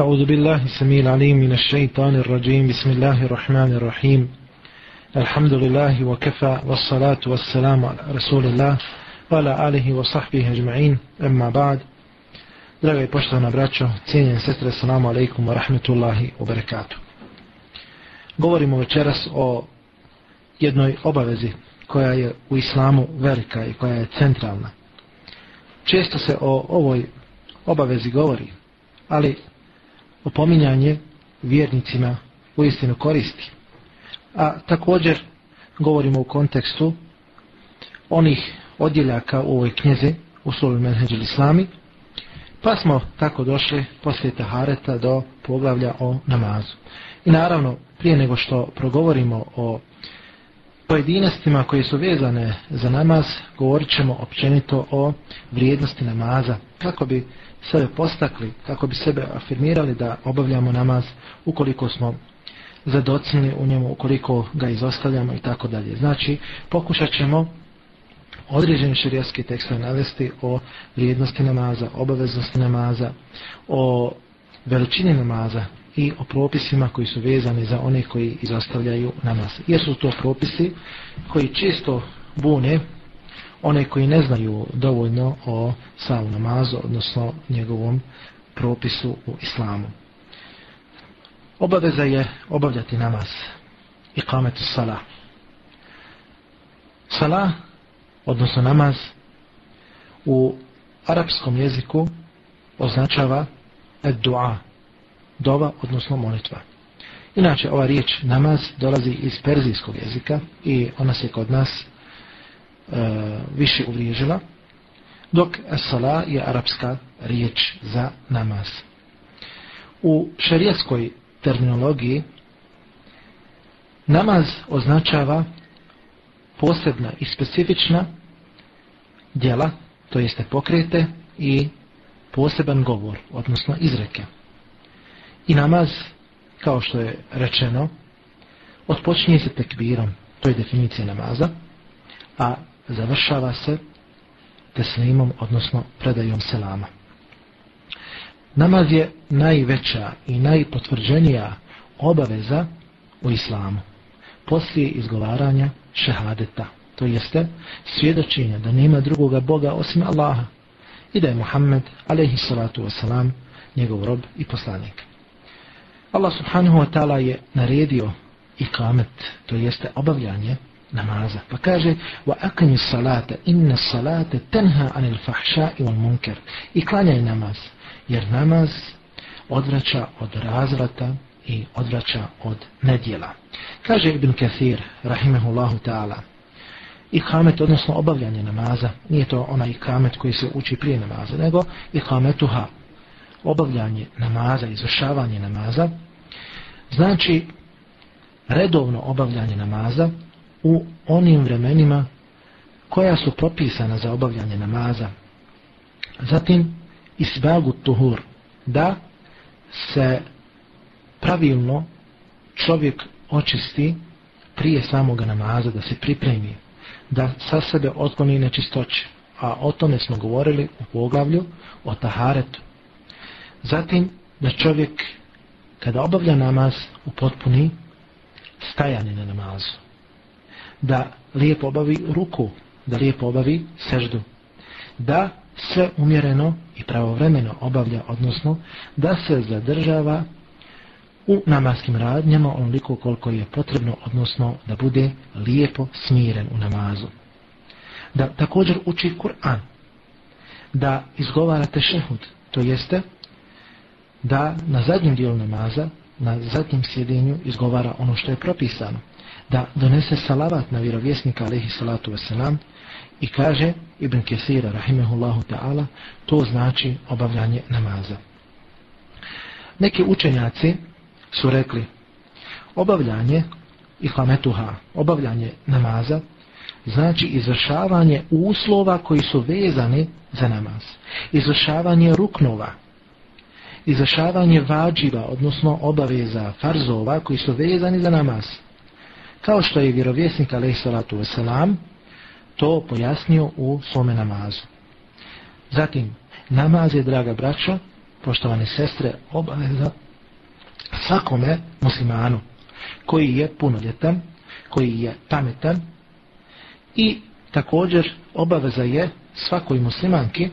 أعوذ بالله السميع العليم من الشيطان الرجيم بسم الله الرحمن الرحيم الحمد لله وكفى والصلاة والسلام على رسول الله وعلى آله وصحبه أجمعين أما بعد Draga i poštovana braćo, cijenjen sestre, salamu alaikum wa rahmetullahi wa barakatuh. Govorimo večeras o jednoj obavezi koja je u islamu velika i koja je centralna. Često se o ovoj obavezi govori, ali opominjanje vjernicima u istinu koristi. A također govorimo u kontekstu onih odjeljaka u ovoj knjeze u Sulu Menheđel Islami, pa smo tako došli poslije Tahareta do poglavlja o namazu. I naravno, prije nego što progovorimo o pojedinostima koje su vezane za namaz, govorit ćemo općenito o vrijednosti namaza, kako bi sebe postakli, kako bi sebe afirmirali da obavljamo namaz ukoliko smo zadocini u njemu, ukoliko ga izostavljamo i tako dalje. Znači, pokušat ćemo određeni širijaski tekst navesti o vrijednosti namaza, obaveznosti namaza, o veličini namaza i o propisima koji su vezani za one koji izostavljaju namaz. Jer su to propisi koji često bune one koji ne znaju dovoljno o samom namazu, odnosno njegovom propisu u islamu. Obaveza je obavljati namaz i kametu salah. Salah, odnosno namaz, u arapskom jeziku označava dua, dova, odnosno molitva. Inače, ova riječ namaz dolazi iz perzijskog jezika i ona se kod nas E, više uvriježila, dok sala je arapska riječ za namaz. U šarijatskoj terminologiji namaz označava posebna i specifična djela, to jeste pokrete i poseban govor, odnosno izreke. I namaz, kao što je rečeno, otpočinje se tekbirom, to je definicija namaza, a završava se teslimom, odnosno predajom selama. Namaz je najveća i najpotvrđenija obaveza u islamu. Poslije izgovaranja šehadeta, to jeste svjedočenja da nema drugoga Boga osim Allaha i da je Muhammed, alaihi salatu wasalam, njegov rob i poslanik. Allah subhanahu wa ta'ala je naredio ikamet, to jeste obavljanje namaza. Pa kaže, wa akani salata, inna salata tenha anil fahša i wal munkar. I klanjaj namaz, jer namaz odvraća od razvrata i odvraća od nedjela. Kaže Ibn Kathir, rahimehullahu ta'ala, ikamet, odnosno obavljanje namaza, nije to onaj ikamet koji se uči prije namaza, nego ikametuha, obavljanje namaza, izvršavanje namaza, znači redovno obavljanje namaza u onim vremenima koja su propisana za obavljanje namaza. Zatim, isbagu tuhur, da se pravilno čovjek očisti prije samog namaza, da se pripremi, da sa sebe otkloni nečistoće. A o tome smo govorili u poglavlju o taharetu. Zatim, da čovjek kada obavlja namaz u potpuni stajanje na namazu da lijepo obavi ruku, da lijepo obavi seždu, da se umjereno i pravovremeno obavlja, odnosno da se zadržava u namaskim radnjama onoliko koliko je potrebno, odnosno da bude lijepo smiren u namazu. Da također uči Kur'an, da izgovara tešehud, to jeste da na zadnjem dijelu namaza, na zadnjem sjedinju izgovara ono što je propisano da donese salavat na vjerovjesnika alaihi salatu wasalam i kaže Ibn Kesira rahimehullahu ta'ala to znači obavljanje namaza. Neki učenjaci su rekli obavljanje ihlametuha, obavljanje namaza znači izvršavanje uslova koji su vezani za namaz. Izvršavanje ruknova, izvršavanje vađiva, odnosno obaveza farzova koji su vezani za namaz kao što je vjerovjesnik alaih salatu wasalam to pojasnio u svome namazu. Zatim, namaz je, draga braćo, poštovane sestre, obaveza svakome muslimanu koji je punoljetan, koji je pametan i također obaveza je svakoj muslimanki,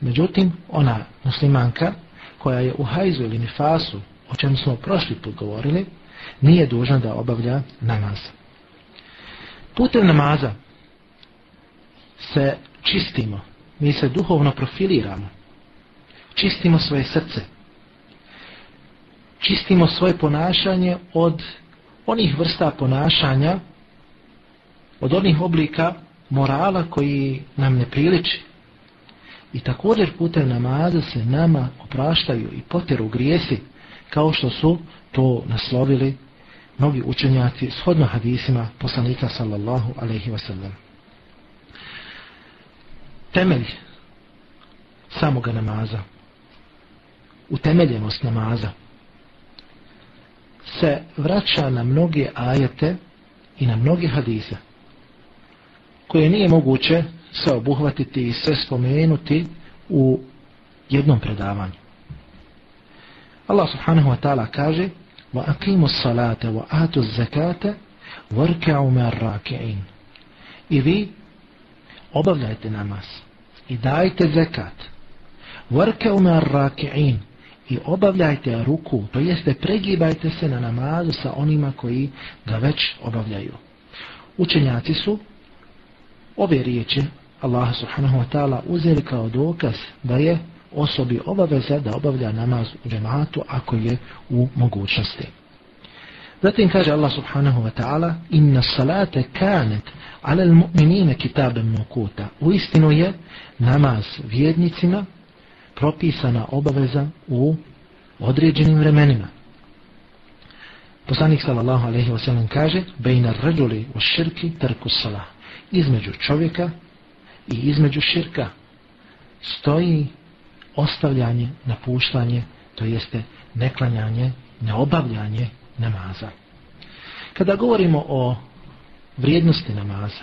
međutim ona muslimanka koja je u hajzu ili nifasu, o čemu smo prošli put govorili, nije dužan da obavlja namaz. Putem namaza se čistimo, mi se duhovno profiliramo, čistimo svoje srce, čistimo svoje ponašanje od onih vrsta ponašanja, od onih oblika morala koji nam ne priliči. I također putem namaza se nama opraštaju i poteru grijesi, kao što su to naslovili mnogi učenjaci shodno hadisima poslanika sallallahu alaihi wasallam. Temelj samoga namaza, utemeljenost namaza, se vraća na mnoge ajete i na mnoge hadise, koje nije moguće sve obuhvatiti i sve spomenuti u jednom predavanju. Allah subhanahu wa ta'ala kaže وَأَقِيمُوا الصَّلَاةَ وَآتُوا الزَّكَاةَ وَرْكَعُوا مَا الرَّاكِعِينَ I vi obavljajte namaz i dajte zekat. وَرْكَعُوا مَا الرَّاكِعِينَ i obavljajte ruku, to jeste pregibajte se na namazu sa onima koji ga već obavljaju. Učenjaci su ove riječi Allah subhanahu wa ta'ala uzeli kao dokaz da je osobi obaveza da obavlja namaz u džematu ako je u mogućnosti. Zatim kaže Allah subhanahu wa ta'ala inna salate kanet ala mu'minine kitabem mukuta. U istinu je namaz vjednicima propisana obaveza u određenim vremenima. Poslanik sallallahu alaihi wa sallam kaže bejna rađuli u širki trku salah. Između čovjeka i između širka stoji ostavljanje, napuštanje, to jeste neklanjanje, neobavljanje namaza. Kada govorimo o vrijednosti namaza,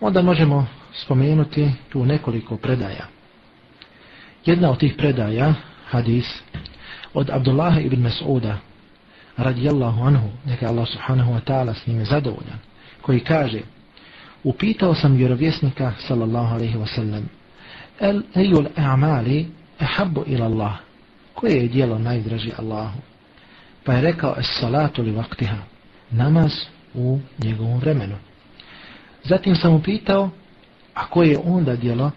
onda možemo spomenuti tu nekoliko predaja. Jedna od tih predaja, hadis, od Abdullaha ibn Mas'uda, radijallahu anhu, neka Allah subhanahu wa ta'ala s njime zadovoljan, koji kaže, upitao sam vjerovjesnika, sallallahu alaihi wa sallam, el ejul e'amali ehabbu ila Allah. Koje je dijelo najdraži Allahu? Pa je rekao es salatu li vaktiha. Namaz u njegovom vremenu. Zatim sam upitao, a koje je onda dijelo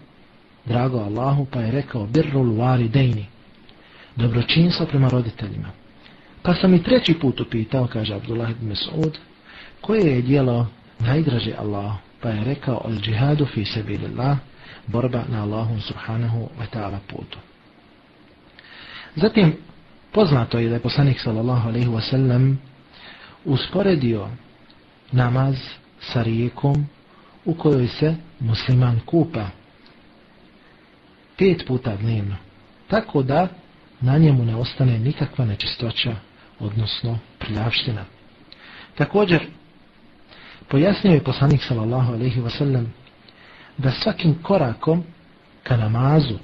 drago Allahu? Pa je rekao birrul wali dejni. Dobročinstvo prema roditeljima. Pa sam i treći put upitao, kaže Abdullah ibn Mas'ud, koje je dijelo najdraži Allahu? Pa je rekao al džihadu fi sabilillah, borba na Allahom subhanahu wa ta'ala putu. Zatim, poznato je da je poslanik sallallahu alaihi wa sallam usporedio namaz sa rijekom u kojoj se musliman kupa pet puta dnevno. Tako da na njemu ne ostane nikakva nečistoća, odnosno prljavština. Također, pojasnio je poslanik sallallahu alaihi wa sallam da svakim korakom ka namazu,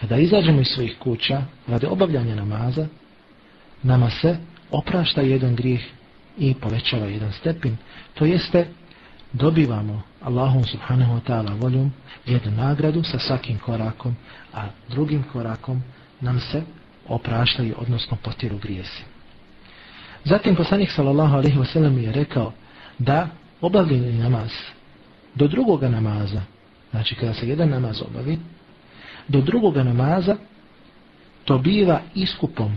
kada izađemo iz svojih kuća radi obavljanja namaza, nama se oprašta jedan grijeh i povećava jedan stepin. To jeste, dobivamo Allahom subhanahu wa ta'ala voljom jednu nagradu sa svakim korakom, a drugim korakom nam se opraštaju, odnosno potiru grijesi. Zatim poslanik sallallahu alaihi wa sallam je rekao da obavljeni namaz do drugoga namaza, znači kada se jedan namaz obavi, do drugoga namaza to biva iskupom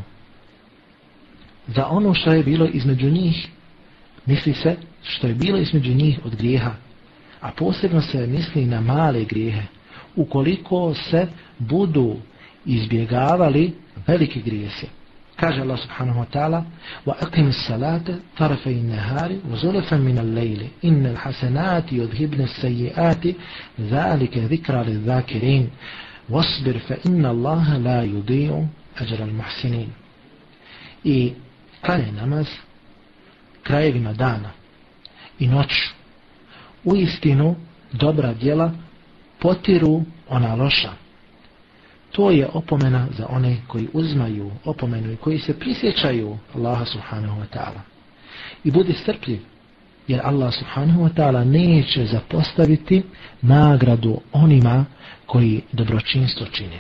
za ono što je bilo između njih, misli se što je bilo između njih od grijeha, a posebno se misli na male grijehe, ukoliko se budu izbjegavali velike grijese. Kaže Allah subhanahu wa ta'ala وَأَقِمِ السَّلَاةَ طَرَفَيِ النَّهَارِ وَزُلَفًا مِنَ اللَّيْلِ إِنَّ الْحَسَنَاتِ يُذْهِبْنَ السَّيِّئَاتِ ذَلِكَ ذِكْرَ لِلذَّاكِرِينَ وَاصْبِرْ فَإِنَّ اللَّهَ لَا يُضِيعُ أَجْرَ الْمُحْسِنِينَ I kada je namaz krajevima dana i noć u istinu dobra djela potiru ona loša to je opomena za one koji uzmaju opomenu i koji se prisjećaju Allaha subhanahu wa ta'ala. I budi strpljiv, jer Allah subhanahu wa ta'ala neće zapostaviti nagradu onima koji dobročinstvo čine.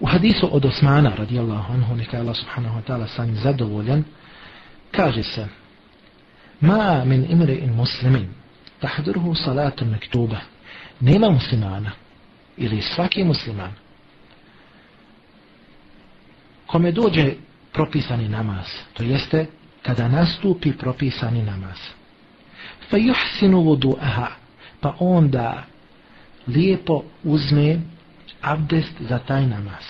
U hadisu od Osmana radijallahu anhu, neka Allah subhanahu wa ta'ala sam zadovoljan, kaže se Ma min imri in muslimin tahdurhu salatu mektuba nema muslimana ili svaki musliman kome dođe propisani namaz, to jeste kada nastupi propisani namaz. Fa yuhsinu wudu'aha, pa onda lijepo uzme abdest za taj namaz.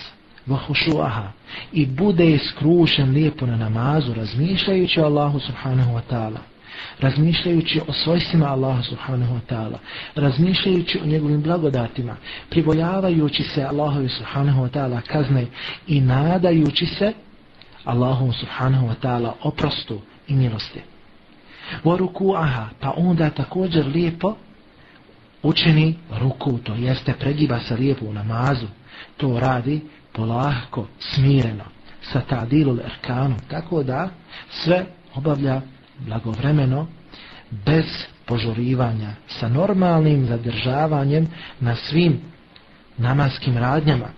Wa khushu'aha i bude skrušen lijepo na namazu razmišljajući Allahu subhanahu wa ta'ala razmišljajući o svojstvima Allaha subhanahu wa ta'ala, razmišljajući o njegovim blagodatima, pribojavajući se Allahovi subhanahu wa ta'ala kazne i nadajući se Allahu subhanahu wa ta'ala oprostu i milosti. Wa ruku'aha, pa onda također lijepo učeni ruku, to jeste pregiba se lijepo u namazu, to radi polahko, smireno, sa ta'dilul erkanom, tako da sve obavlja blagovremeno, bez požurivanja, sa normalnim zadržavanjem na svim namaskim radnjama.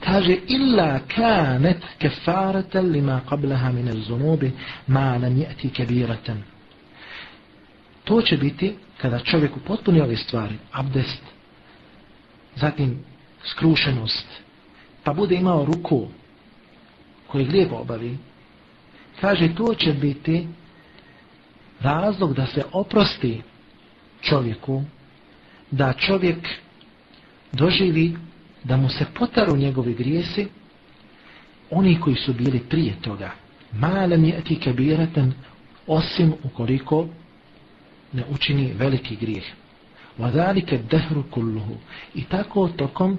Kaže, illa kanet kefaratan lima qablaha min al-zunubi ma lam yati kabiratan. To će biti kada čovjek upotpuni ove stvari, abdest, zatim skrušenost, pa bude imao ruku koji lijepo obavi, kaže, to će biti razlog da se oprosti čovjeku, da čovjek doživi da mu se potaru njegovi grijesi, oni koji su bili prije toga. Malem je ti kabiratan, osim ukoliko ne učini veliki grijeh. Vadalike dehru kulluhu. I tako tokom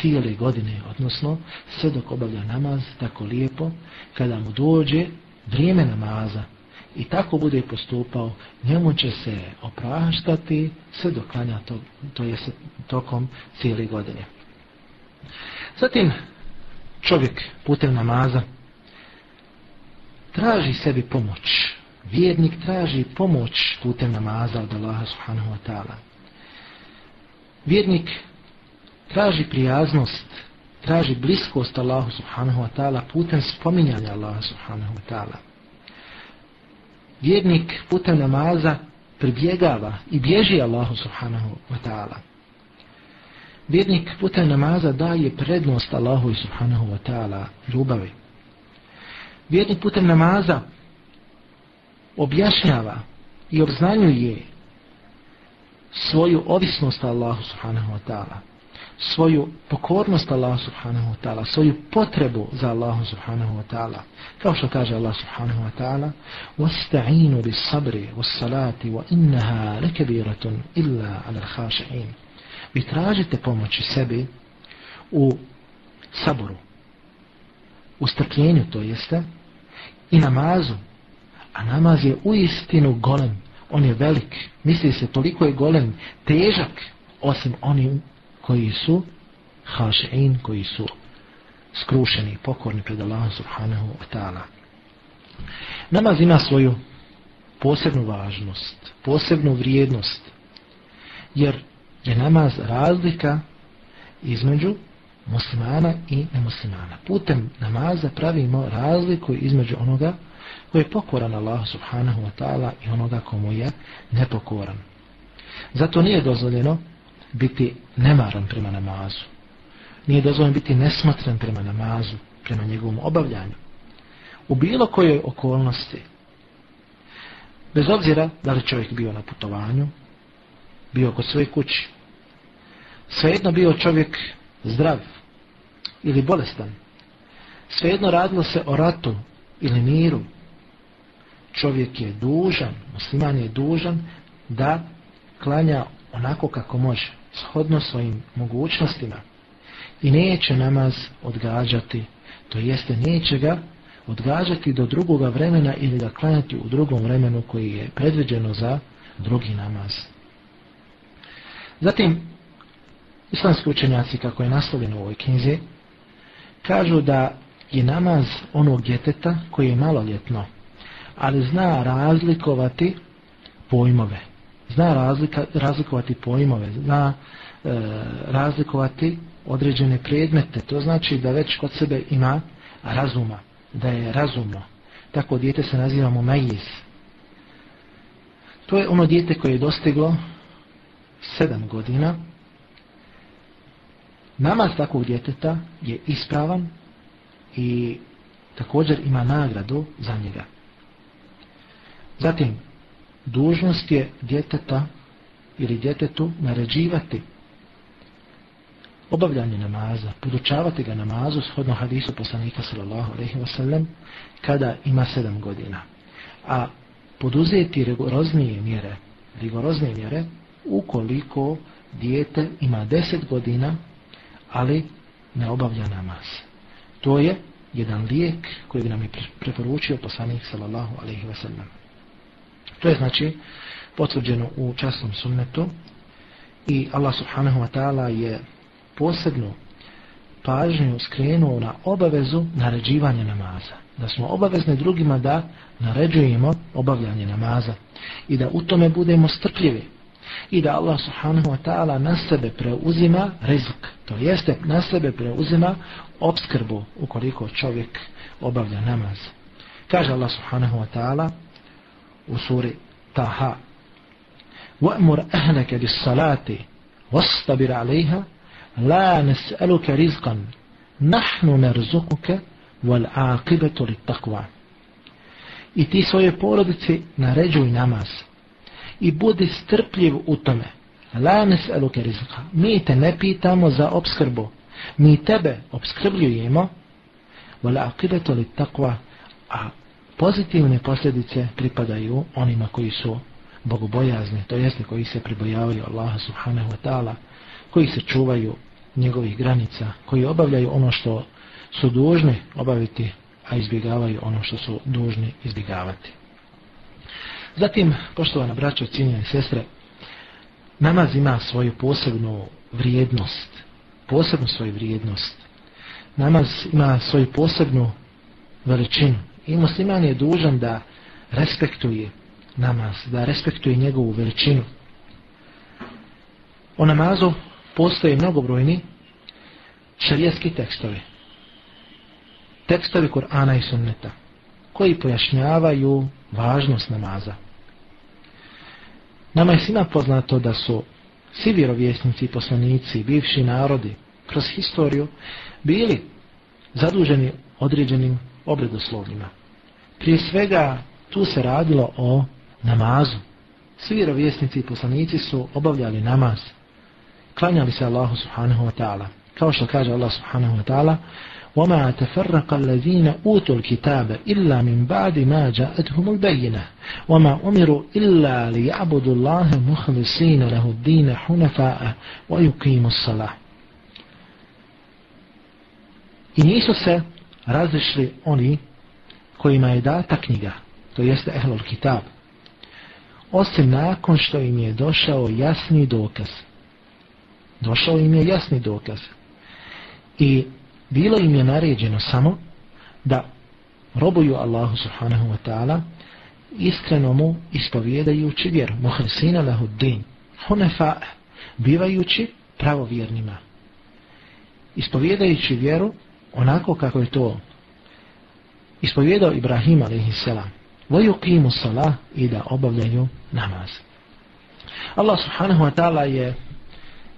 cijele godine, odnosno sve dok obavlja namaz tako lijepo, kada mu dođe vrijeme namaza, i tako bude postupao, njemu će se opraštati sve do klanja to, to je tokom cijeli godine. Zatim čovjek putem namaza traži sebi pomoć. Vjernik traži pomoć putem namaza od Allaha subhanahu wa ta'ala. Vjernik traži prijaznost, traži bliskost Allahu subhanahu wa ta'ala putem spominjanja Allaha subhanahu wa ta'ala vjernik putem namaza pribjegava i bježi Allahu subhanahu wa ta'ala. Vjernik putem namaza daje prednost Allahu subhanahu wa ta'ala ljubavi. Vjernik putem namaza objašnjava i obznanjuje svoju ovisnost Allahu subhanahu wa ta'ala svoju pokornost Allah subhanahu wa ta'ala, svoju potrebu za Allah subhanahu wa ta'ala. Kao što kaže Allah subhanahu wa ta'ala, وَاسْتَعِينُوا بِالصَّبْرِ وَالصَّلَاتِ وَإِنَّهَا لَكَبِيرَةٌ إِلَّا عَلَى الْخَاشِعِينَ Vi tražite pomoći sebi u saboru, u strpljenju to jeste, i namazu, a namaz je u istinu golem, on je velik, misli se toliko je golem, težak, osim onim koji su hašein, koji su skrušeni, pokorni pred Allahom subhanahu wa ta'ala. Namaz ima svoju posebnu važnost, posebnu vrijednost, jer je namaz razlika između muslimana i nemuslimana. Putem namaza pravimo razliku između onoga koji je pokoran Allah subhanahu wa ta'ala i onoga komu je nepokoran. Zato nije dozvoljeno biti nemaran prema namazu. Nije dozvoljeno biti nesmatran prema namazu, prema njegovom obavljanju. U bilo kojoj okolnosti, bez obzira da li čovjek bio na putovanju, bio kod svoje kući, svejedno bio čovjek zdrav ili bolestan, svejedno radilo se o ratu ili miru, čovjek je dužan, musliman je dužan da klanja onako kako može, shodno svojim mogućnostima i neće namaz odgađati, to jeste neće ga odgađati do drugoga vremena ili ga klanjati u drugom vremenu koji je predviđeno za drugi namaz. Zatim, islamski učenjaci, kako je naslovljeno u ovoj knjizi, kažu da je namaz onog djeteta koji je maloljetno, ali zna razlikovati pojmove. Zna razlika, razlikovati pojmove, zna e, razlikovati određene predmete. To znači da već kod sebe ima razuma, da je razumno. Tako dijete se naziva mumajiz. To je ono dijete koje je dostiglo sedam godina. Namaz takvog djeteta je ispravan i također ima nagradu za njega. Zatim, dužnost je djeteta ili djetetu naređivati obavljanje namaza, podučavati ga namazu shodno hadisu poslanika sallallahu alaihi wa sallam kada ima sedam godina. A poduzeti rigoroznije mjere, rigoroznije mjere ukoliko dijete ima deset godina, ali ne obavlja namaz. To je jedan lijek koji bi nam je preporučio poslanik sallallahu alaihi wa sallam. To je znači potvrđeno u časnom sunnetu i Allah subhanahu wa ta'ala je posebno pažnju skrenuo na obavezu naređivanja namaza. Da smo obavezni drugima da naređujemo obavljanje namaza i da u tome budemo strpljivi i da Allah subhanahu wa ta'ala na sebe preuzima rizik, to jeste na sebe preuzima obskrbu ukoliko čovjek obavlja namaz. Kaže Allah subhanahu wa ta'ala suri Taha وَأْمُرْ أَهْلَكَ بِالصَّلَاةِ وَاسْتَبِرْ عَلَيْهَا nes'aluka rizqan nahnu narzuquka wal aqibatu littaqwa i ti svoje porodice naređuj namaz i budi strpljiv u tome la nes'aluka rizqa mi te ne pitamo za obskrbu mi tebe obskrbljujemo wal aqibatu littaqwa a pozitivne posljedice pripadaju onima koji su bogobojazni, to jeste koji se pribojavaju Allaha subhanahu wa ta'ala, koji se čuvaju njegovih granica, koji obavljaju ono što su dužni obaviti, a izbjegavaju ono što su dužni izbjegavati. Zatim, poštovana braćo, cijenjene sestre, namaz ima svoju posebnu vrijednost, posebnu svoju vrijednost. Namaz ima svoju posebnu veličinu i musliman je dužan da respektuje namaz, da respektuje njegovu veličinu. O namazu postoje mnogobrojni šarijaski tekstovi. Tekstovi Kur'ana i Sunneta koji pojašnjavaju važnost namaza. Nama je svima poznato da su svi vjerovjesnici, poslanici, bivši narodi kroz historiju bili zaduženi određenim obredoslovljima. Prije svega tu se radilo o namazu. Svi vjerovjesnici i poslanici su obavljali namaz klanjali se Allahu subhanahu wa ta'ala. Kao što kaže Allah subhanahu wa ta'ala وَمَا تَفَرَّقَ الَّذِينَ أُوتُوا الْكِتَابَ إِلَّا مِنْ بَعْدِ مَا جَاءَتْهُمُ الْبَيِّنَةِ وَمَا أُمِرُوا إِلَّا لِيَعْبُدُوا اللَّهَ مُخْلِصِينَ لَهُ الدِّينَ حُنَفَاءَ وَيُقِيمُوا الصَّلَاةَ I nisu se razišli oni kojima je data knjiga, to jeste Ehlul Kitab, osim nakon što im je došao jasni dokaz. Došao im je jasni dokaz. I bilo im je naređeno samo da robuju Allahu subhanahu wa ta'ala iskreno mu ispovjedajući vjeru. Muhlisina lahu din hunefa bivajući pravovjernima. Ispovjedajući vjeru onako kako je to ispovjedao Ibrahim a.s. Vojuqimu salah i da obavljaju namaz Allah subhanahu wa ta'ala je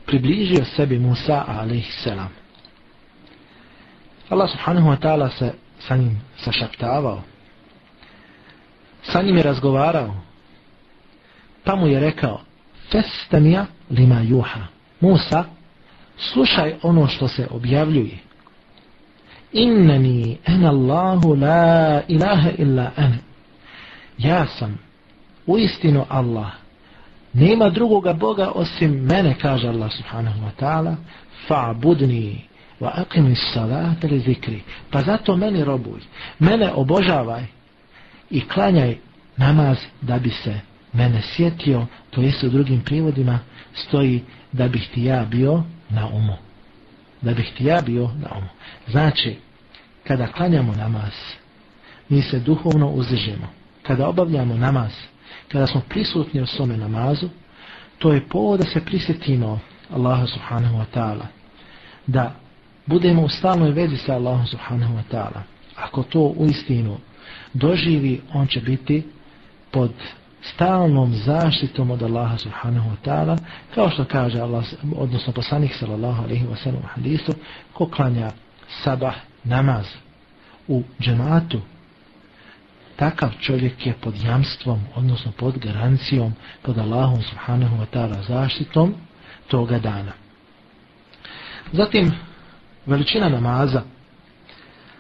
približio sebi Musa a.s. Allah subhanahu wa ta'ala se sa njim sašaptavao. Sa njim je razgovarao. Pa mu je rekao Festamija lima juha. Musa, slušaj ono što se objavljuje. Innani en Allahu la ilaha illa ene. Ja sam uistinu Allah Nema drugoga Boga osim mene, kaže Allah subhanahu wa ta'ala, fa'budni wa aqimi salata li zikri. Pa zato meni robuj, mene obožavaj i klanjaj namaz da bi se mene sjetio, to jest u drugim privodima stoji da bih ti ja bio na umu. Da bih ti ja bio na umu. Znači, kada klanjamo namaz, mi se duhovno uzdižemo. Kada obavljamo namaz, kada smo prisutni u svome namazu, to je povod da se prisjetimo Allaha subhanahu wa ta'ala. Da budemo u stalnoj vezi sa Allahom subhanahu wa ta'ala. Ako to u istinu doživi, on će biti pod stalnom zaštitom od Allaha subhanahu wa ta'ala, kao što kaže Allah, odnosno poslanik sallallahu alaihi wa sallam u hadisu, ko klanja sabah namaz u džematu, takav čovjek je pod jamstvom, odnosno pod garancijom, pod Allahom subhanahu wa ta'ala zaštitom toga dana. Zatim, veličina namaza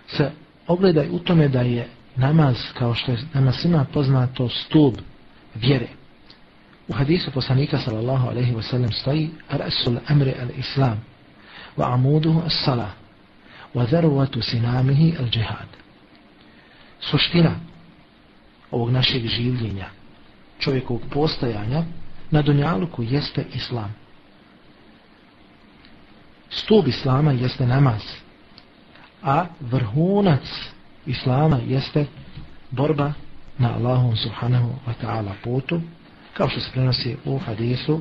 se ogleda u tome da je namaz, kao što je nama svima poznato, stup vjere. U hadisu poslanika sallallahu alaihi wa sallam stoji Rasul amri al-Islam wa amuduhu as-salah wa zaruvatu sinamihi al-đihad. Suština ovog našeg življenja, čovjekovog postojanja, na dunjaluku jeste Islam. Stup Islama jeste namaz, a vrhunac Islama jeste borba na Allahom subhanahu wa ta'ala putu, kao što se prenosi u hadisu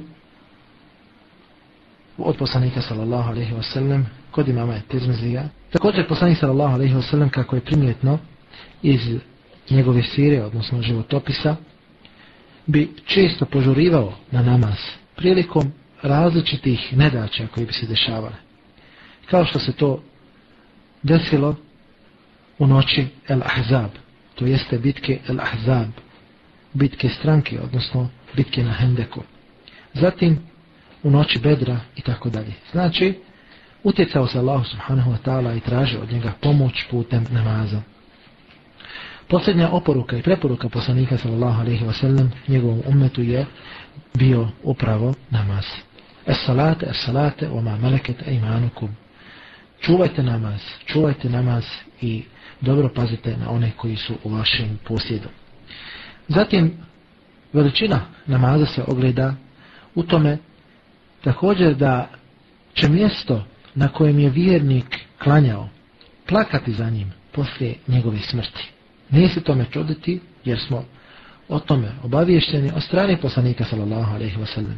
od poslanika sallallahu alaihi wa sallam kod imama je Tirmizija. Također poslanik sallallahu alaihi wa sallam kako je primjetno iz njegove sire, odnosno životopisa, bi često požurivao na namaz prilikom različitih nedaća koji bi se dešavale. Kao što se to desilo u noći El Ahzab, to jeste bitke El Ahzab, bitke stranke, odnosno bitke na Hendeku. Zatim u noći Bedra i tako dalje. Znači, utjecao se Allah subhanahu wa ta'ala i tražio od njega pomoć putem namaza. Posljednja oporuka i preporuka poslanika sallallahu alaihi wa sallam njegovom umetu je bio upravo namaz. Es salate, es salate, oma meleket eimanukum. imanukum. Čuvajte namaz, čuvajte namaz i dobro pazite na one koji su u vašem posjedu. Zatim, veličina namaza se ogleda u tome također da će mjesto na kojem je vjernik klanjao plakati za njim poslije njegove smrti. Nije se tome čuditi jer smo o tome obavješteni od strane poslanika sallallahu alaihi wasallam.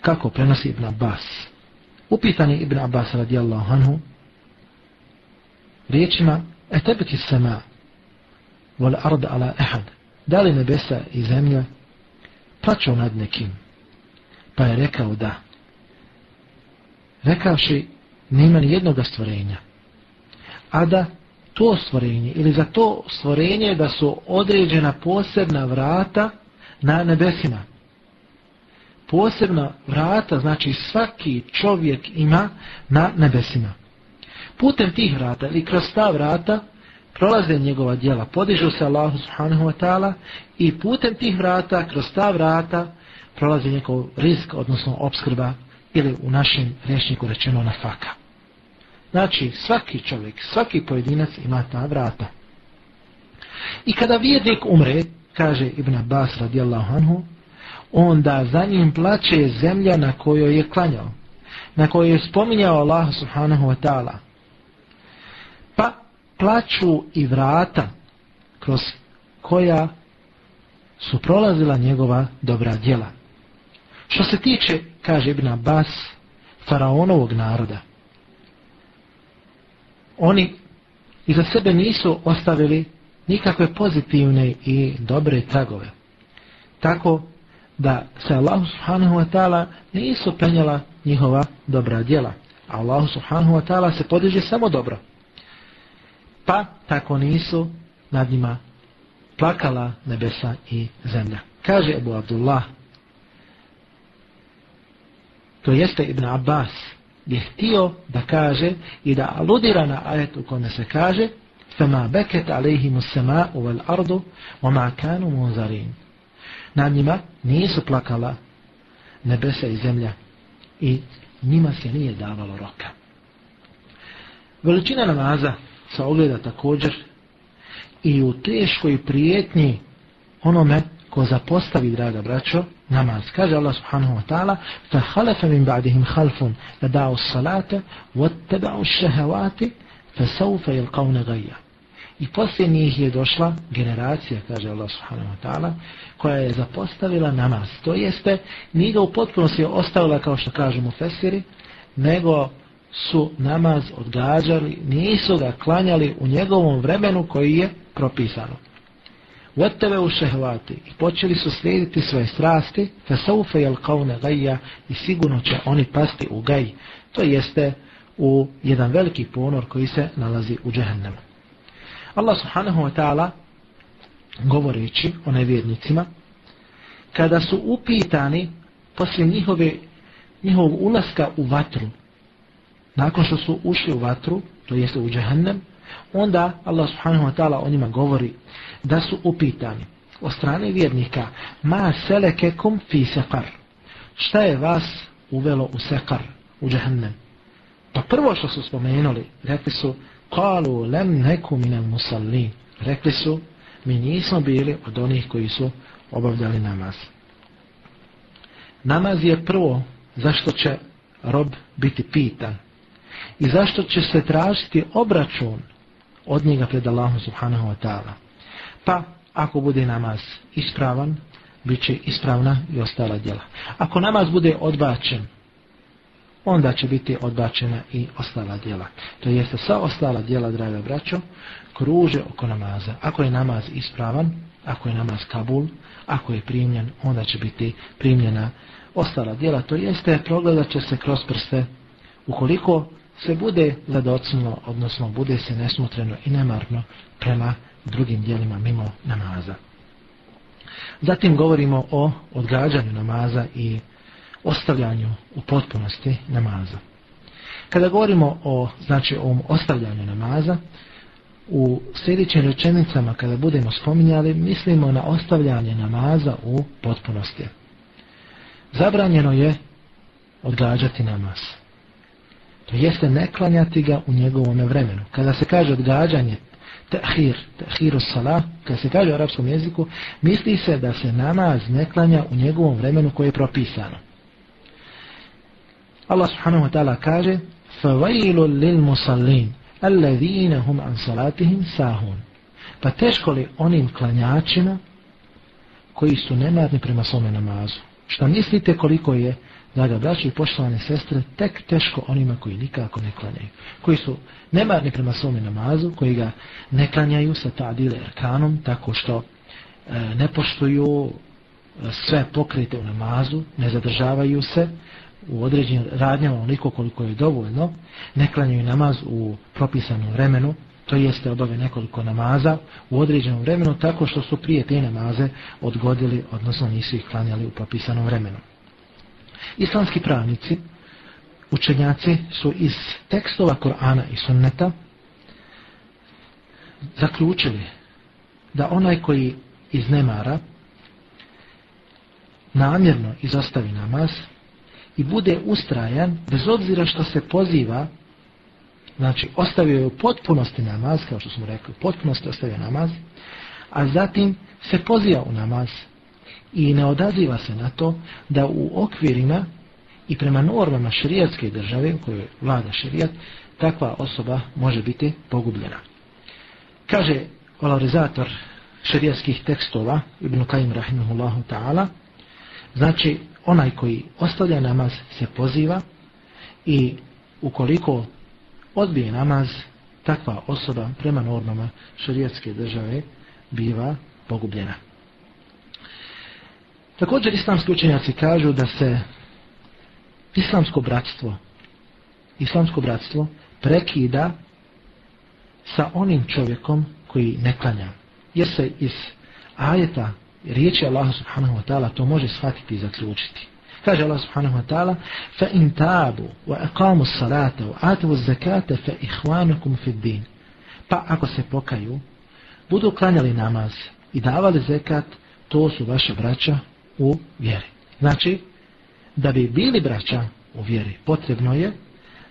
Kako prenosi Ibn Abbas? Upitani Ibn Abbas radijallahu anhu riječima etebeti sama vol ard ala ehad da li nebesa i zemlja plaćao nad nekim? Pa je rekao da. Rekavši nema ni jednoga stvorenja. A da to stvorenje ili za to stvorenje da su određena posebna vrata na nebesima. Posebna vrata znači svaki čovjek ima na nebesima putem tih vrata ili kroz ta vrata prolaze njegova djela, podižu se Allahu subhanahu wa ta'ala i putem tih vrata, kroz ta vrata prolazi njegov risk, odnosno obskrba ili u našem rječniku rečeno na faka. Znači, svaki čovjek, svaki pojedinac ima ta vrata. I kada vjernik umre, kaže Ibn Abbas radijallahu anhu, onda za njim plaće zemlja na kojoj je klanjao, na kojoj je spominjao Allah subhanahu wa ta'ala, plaću i vrata kroz koja su prolazila njegova dobra djela. Što se tiče, kaže Ibn Abbas, faraonovog naroda, oni iza sebe nisu ostavili nikakve pozitivne i dobre tragove. Tako da se Allah subhanahu wa ta'ala nisu penjala njihova dobra djela. A Allah subhanahu wa ta'ala se podiže samo dobro pa tako nisu nad njima plakala nebesa i zemlja. Kaže Abu Abdullah, to jeste Ibn Abbas, je htio da kaže i da aludira na ajet u kome se kaže فَمَا بَكَتْ عَلَيْهِمُ السَّمَاءُ وَالْأَرْضُ وَمَا كَانُوا مُنْزَرِينَ Nad njima nisu plakala nebesa i zemlja i njima se nije davalo roka. Veličina namaza se ogleda također i u teškoj prijetnji onome ko zapostavi, draga braćo, namaz. Kaže Allah subhanahu wa ta'ala, fa halafa min ba'dihim halfun, da da'u salate, wa teba'u šehevati, fa saufa il qavne gajja. I poslije njih je došla generacija, kaže Allah subhanahu wa ta'ala, koja je zapostavila namaz. To jeste, nije ga u potpunosti ostavila, kao što kažemo u fesiri, nego su namaz odgađali, nisu ga klanjali u njegovom vremenu koji je propisano. Vateve u šehvati i počeli su slijediti svoje strasti, fa saufe jel kaune gajja i sigurno će oni pasti u gaj. To jeste u jedan veliki ponor koji se nalazi u džehennemu. Allah subhanahu wa ta'ala govoreći o nevjernicima, kada su upitani poslije njihove, njihovog ulaska u vatru, nakon što su ušli u vatru, to jeste u džehennem, onda Allah subhanahu wa ta'ala o njima govori da su upitani o strane vjernika ma selekekum fi sekar šta je vas uvelo u sekar u džehennem? Pa prvo što su spomenuli rekli su kalu lem neku minel musallin. Rekli su mi nismo bili od onih koji su obavljali namaz. Namaz je prvo zašto će rob biti pitan i zašto će se tražiti obračun od njega pred Allahom subhanahu wa ta'ala. Pa, ako bude namaz ispravan, bit će ispravna i ostala djela. Ako namaz bude odbačen, onda će biti odbačena i ostala djela. To jeste sva ostala djela, draga braćo, kruže oko namaza. Ako je namaz ispravan, ako je namaz kabul, ako je primljen, onda će biti primljena ostala djela. To jeste, progledat će se kroz prste. Ukoliko se bude zadocno, odnosno bude se nesmotreno i nemarno prema drugim dijelima mimo namaza. Zatim govorimo o odgađanju namaza i ostavljanju u potpunosti namaza. Kada govorimo o znači ovom ostavljanju namaza, u sljedećim rečenicama kada budemo spominjali, mislimo na ostavljanje namaza u potpunosti. Zabranjeno je odgađati namaz To jeste ne klanjati ga u njegovom vremenu. Kada se kaže odgađanje, tahir, tahiru salah, kada se kaže u arapskom jeziku, misli se da se namaz ne klanja u njegovom vremenu koje je propisano. Allah subhanahu wa ta'ala kaže فَوَيْلُ لِلْمُسَلِّينَ الَّذِينَ هُمْ عَنْ صَلَاتِهِمْ سَاهُونَ Pa teško li onim klanjačima koji su nemarni prema svome namazu? Šta mislite koliko je draga braći i poštovane sestre, tek teško onima koji nikako ne klanjaju. Koji su nemarni prema svome namazu, koji ga ne klanjaju sa tadile erkanom, tako što e, ne poštuju e, sve pokrete u namazu, ne zadržavaju se u određenim radnjama onoliko koliko je dovoljno, ne klanjaju namaz u propisanom vremenu, to jeste obave nekoliko namaza u određenom vremenu, tako što su prije te namaze odgodili, odnosno nisu ih klanjali u propisanom vremenu. Islamski pravnici, učenjaci su iz tekstova Korana i Sunneta zaključili da onaj koji iz nemara namjerno izostavi namaz i bude ustrajan bez obzira što se poziva znači ostavio je u potpunosti namaz kao što smo rekli, u potpunosti ostavio namaz a zatim se poziva u namaz i ne odaziva se na to da u okvirima i prema normama šerijatske države u kojoj vlada šerijat, takva osoba može biti pogubljena. Kaže valorizator šerijatskih tekstova Ibn Kajim Rahimahullahu ta'ala znači onaj koji ostavlja namaz se poziva i ukoliko odbije namaz takva osoba prema normama šerijatske države biva pogubljena. Također islamski učenjaci kažu da se islamsko bratstvo islamsko bratstvo prekida sa onim čovjekom koji ne klanja. Jer se iz ajeta riječi Allah subhanahu wa ta'ala to može shvatiti i zaključiti. Kaže Allah subhanahu wa ta'ala fa in tabu wa aqamu salata wa atu zakata fa ihwanukum fi din. Pa ako se pokaju, budu klanjali namaz i davali zekat, to su vaša braća u vjeri. Znači, da bi bili braća u vjeri, potrebno je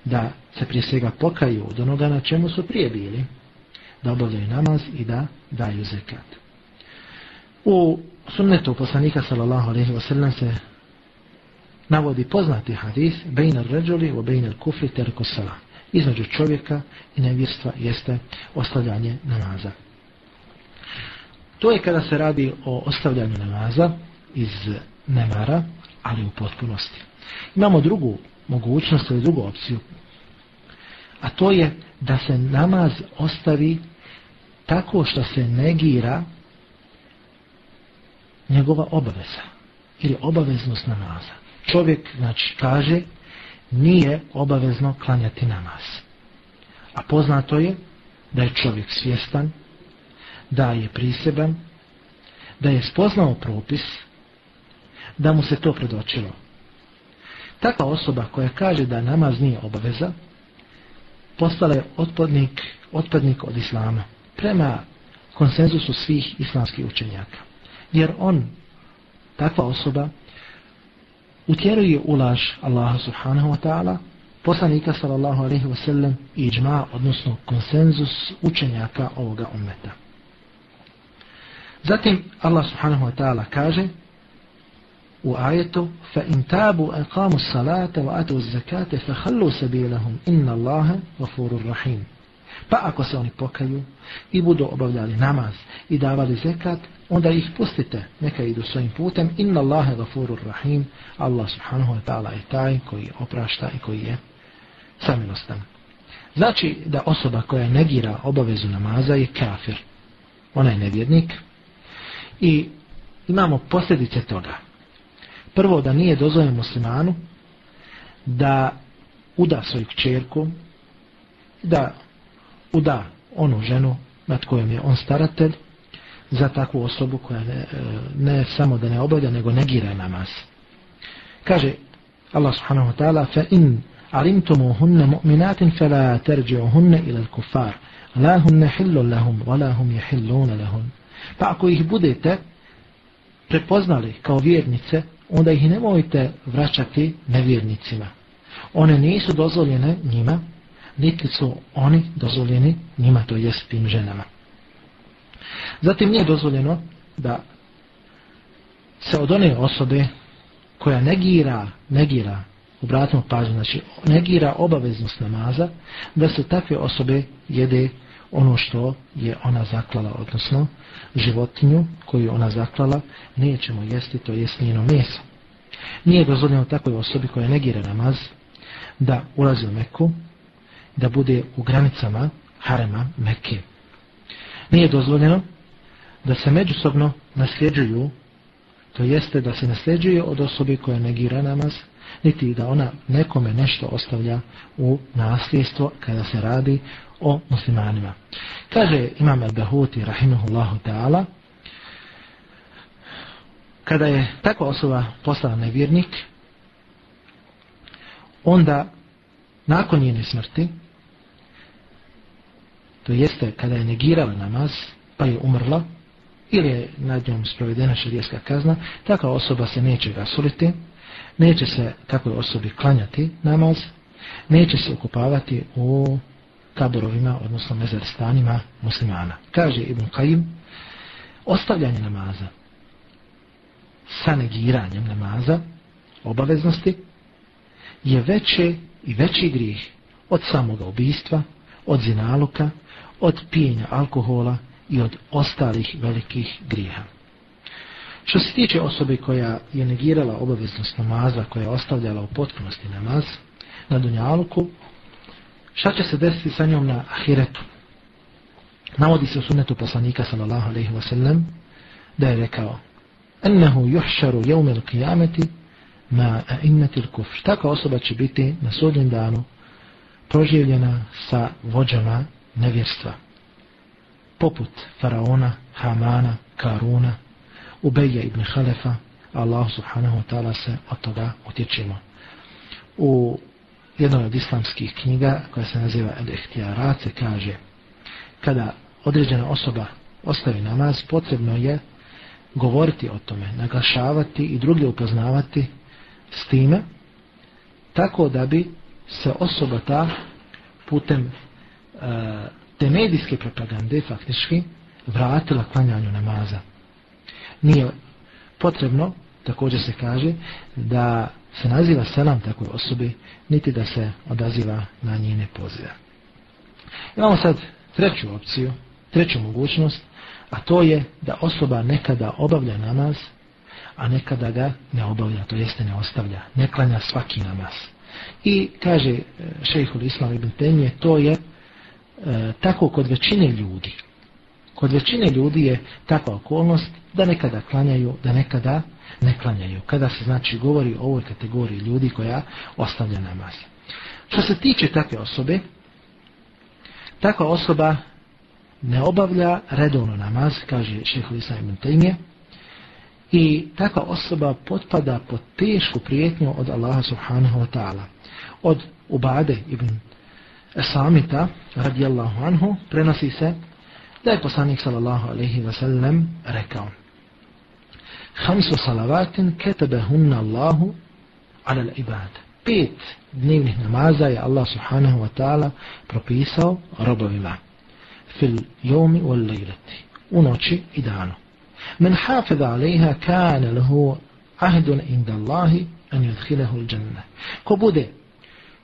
da se prije svega pokaju od onoga na čemu su prije bili, da obavljaju namaz i da daju zekat. U sunnetu poslanika sallallahu alaihi wa sallam se navodi poznati hadis bejna ređuli u bejna kufri terko salam. Između čovjeka i nevjerstva jeste ostavljanje namaza. To je kada se radi o ostavljanju namaza iz nemara, ali u potpunosti. Imamo drugu mogućnost ili drugu opciju, a to je da se namaz ostavi tako što se negira njegova obaveza ili obaveznost namaza. Čovjek, znači, kaže nije obavezno klanjati namaz. A poznato je da je čovjek svjestan, da je priseban, da je spoznao propis, da mu se to predočilo. Takva osoba koja kaže da namaz nije obaveza, postala je otpadnik, otpadnik od islama prema konsenzusu svih islamskih učenjaka. Jer on, takva osoba, utjeruje u laž Allaha subhanahu wa ta'ala, poslanika sallallahu alaihi wa sallam i iđma, odnosno konsenzus učenjaka ovoga ummeta. Zatim Allah subhanahu wa ta'ala kaže u ajetu فَإِنْ تَابُوا أَقَامُوا الصَّلَاةَ وَأَتُوا الزَّكَاةَ فَخَلُّوا سَبِيلَهُمْ إِنَّ اللَّهَ غَفُورٌ رَحِيمٌ Pa ako se oni pokaju i budu obavljali namaz i davali zekat, onda ih pustite, neka idu svojim putem. Inna Allahe gafurur rahim, Allah subhanahu wa ta'ala je taj koji oprašta i koji je samilostan. Znači da osoba koja negira obavezu namaza je kafir. Ona je nevjednik. I imamo posljedice toga. Prvo da nije dozvoljeno muslimanu da uda svoju kćerku, da uda onu ženu nad kojom je on staratelj za takvu osobu koja ne, e, ne samo da ne obavlja nego negira namaz. Kaže Allah subhanahu wa ta'ala fa in alimtumuhunna mu'minatin fala tarji'uhunna ila al-kuffar la hunna hillu lahum wa la hum lahum. Pa ako ih budete prepoznali kao vjernice, onda ih nemojte vraćati nevjernicima. One nisu dozvoljene njima, niti su oni dozvoljeni njima, to jest tim ženama. Zatim nije dozvoljeno da se od one osobe koja negira, negira, obratno pažnju, znači negira obaveznost namaza, da se takve osobe jede ono što je ona zaklala, odnosno životinju koju ona zaklala, nećemo jesti, to jest njeno meso. Nije dozvoljeno takvoj osobi koja negira namaz da ulazi u Meku, da bude u granicama harema Mekke. Nije dozvoljeno da se međusobno nasljeđuju, to jeste da se nasljeđuje od osobe koja negira namaz, niti da ona nekome nešto ostavlja u nasljedstvo kada se radi o muslimanima. Kaže imam al-Bahuti rahimahullahu ta'ala, kada je takva osoba postala nevjernik, onda nakon njene smrti, to jeste kada je negirala namaz, pa je umrla, ili je nad njom sprovedena šarijeska kazna, takva osoba se neće rasuliti, neće se takvoj osobi klanjati namaz, neće se okupavati u kaborovima, odnosno mezarstanima muslimana. Kaže Ibn Qajim, ostavljanje namaza sa negiranjem namaza, obaveznosti, je veće i veći grijeh od samoga ubijstva, od zinaluka, od pijenja alkohola i od ostalih velikih grijeha. Što se tiče osobe koja je negirala obaveznost namaza, koja je ostavljala u potpunosti namaz na dunjaluku, šta će se desiti sa njom na ahiretu? Navodi se u sunnetu poslanika sallallahu alaihi wa sallam da je rekao ennehu juhšaru jevmel il qiyameti ma a'innatil kufr. Taka osoba će biti na sudnjem danu proživljena sa vođama nevjerstva. Poput faraona, Hamana, Karuna, Ubeja ibn Halefa, Allah subhanahu wa ta'ala se od toga utječimo. U jednoj od islamskih knjiga koja se naziva El Ihtijarat se kaže kada određena osoba ostavi namaz, potrebno je govoriti o tome, naglašavati i druge upoznavati s time, tako da bi se osoba ta putem e, te medijske propagande faktički vratila klanjanju namaza. Nije potrebno, također se kaže, da se naziva selam takoj osobi, niti da se odaziva na njene pozive. Imamo sad treću opciju, treću mogućnost, a to je da osoba nekada obavlja namaz, a nekada ga ne obavlja, to jeste ne ostavlja, ne klanja svaki namaz. I kaže e, šejhul Islam ibn Tenje, to je e, tako kod većine ljudi. Kod većine ljudi je takva okolnost da nekada klanjaju, da nekada ne klanjaju. Kada se znači govori o ovoj kategoriji ljudi koja ostavlja namaz. Što se tiče takve osobe, takva osoba ne obavlja redovno namaz, kaže šeho Isa Tejmije, i takva osoba potpada pod tešku prijetnju od Allaha subhanahu wa ta'ala. Od Ubade ibn Samita, radijallahu anhu, prenosi se da je poslanik sallallahu alaihi wa sallam rekao Hamsu salavatin ketabehunna Allahu ala l'ibad. Pet dnevnih namaza je Allah subhanahu wa ta'ala propisao robovima fil jomi wal lejleti, u noći i danu. Men hafida alejha kana lahu ahdun inda Allahi an yudkhilahu al-janna. Ko bude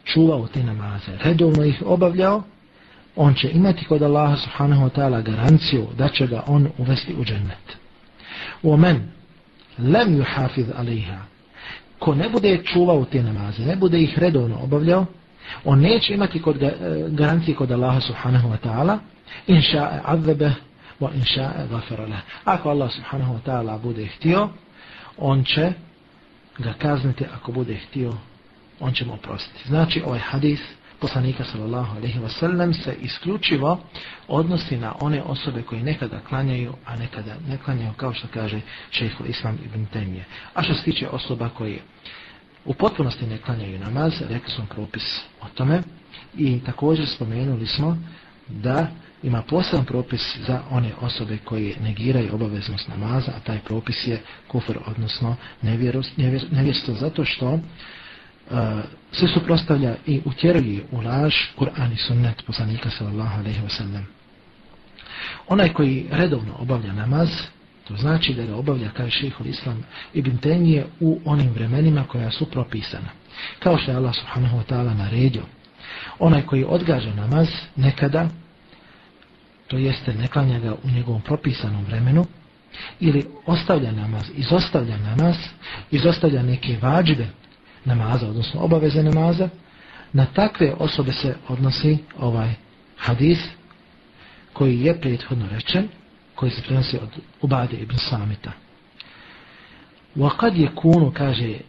čuvao te namaze, redovno ih obavljao, on će imati kod Allaha subhanahu wa ta'ala garanciju da će ga on uvesti u džennet. U men lem yuhafiz alejha ko ne bude čuvao te namaze, ne bude ih redovno obavljao, on neće imati kod eh, garancije kod Allaha subhanahu wa ta'ala inša azebe wa inša gafara Ako Allah subhanahu wa ta'ala bude htio, on će ga kazniti, ako bude htio, on će mu oprostiti. Znači, ovaj hadis poslanika sallallahu alaihi wa sallam se isključivo odnosi na one osobe koji nekada klanjaju, a nekada ne klanjaju, kao što kaže šeho Islam ibn Temije. A što se tiče osoba koji u potpunosti ne klanjaju namaz, rekli smo propis o tome i također spomenuli smo da ima poseban propis za one osobe koje negiraju obaveznost namaza, a taj propis je kufr, odnosno nevjerstvo, zato što se suprostavlja i utjeruje u laž Kur'an i sunnet poslanika sallallahu alaihi wa sallam. Onaj koji redovno obavlja namaz, to znači da ga obavlja kao šehol islam ibn Tenije u onim vremenima koja su propisana. Kao što je Allah subhanahu wa ta'ala naredio. Onaj koji odgađa namaz nekada to jeste ne klanja ga u njegovom propisanom vremenu, ili ostavlja namaz, izostavlja namaz, izostavlja neke vađbe namaza, odnosno obaveze namaza, na takve osobe se odnosi ovaj hadis koji je prethodno rečen, koji se prenosi od Ubade ibn Samita. وقد يكون kaže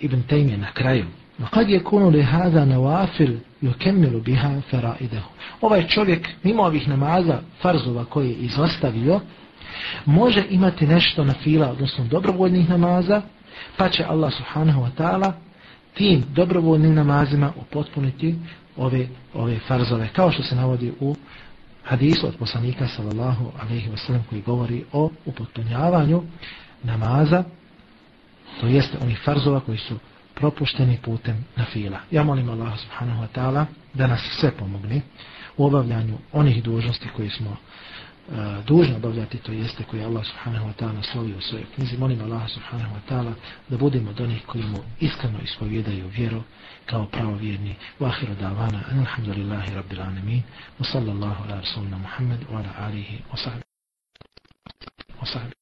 Ibn Taymiyyah na kraju وقد يكون لهذا نوافل يكمل بها فرائده ovaj čovjek mimo ovih namaza farzova koje je izostavio može imati nešto na fila odnosno dobrovoljnih namaza pa će Allah subhanahu wa ta'ala tim dobrovoljnim namazima upotpuniti ove, ove farzove kao što se navodi u hadisu od poslanika sallallahu alaihi wa sallam koji govori o upotpunjavanju namaza to jeste onih farzova koji su propušteni putem na fila. Ja molim Allah subhanahu wa ta'ala da nas sve pomogni u obavljanju onih dužnosti koji smo uh, dužni obavljati, to jeste koji Allah subhanahu wa ta'ala naslovio u svojoj knjizi. Molim Allah subhanahu wa ta'ala da budemo od onih koji mu iskreno ispovjedaju vjeru kao pravovjerni. Wa ahiru davana, alhamdulillahi rabbil anamin, wa sallallahu ala rasulina Muhammad wa ala alihi wa sahbihi.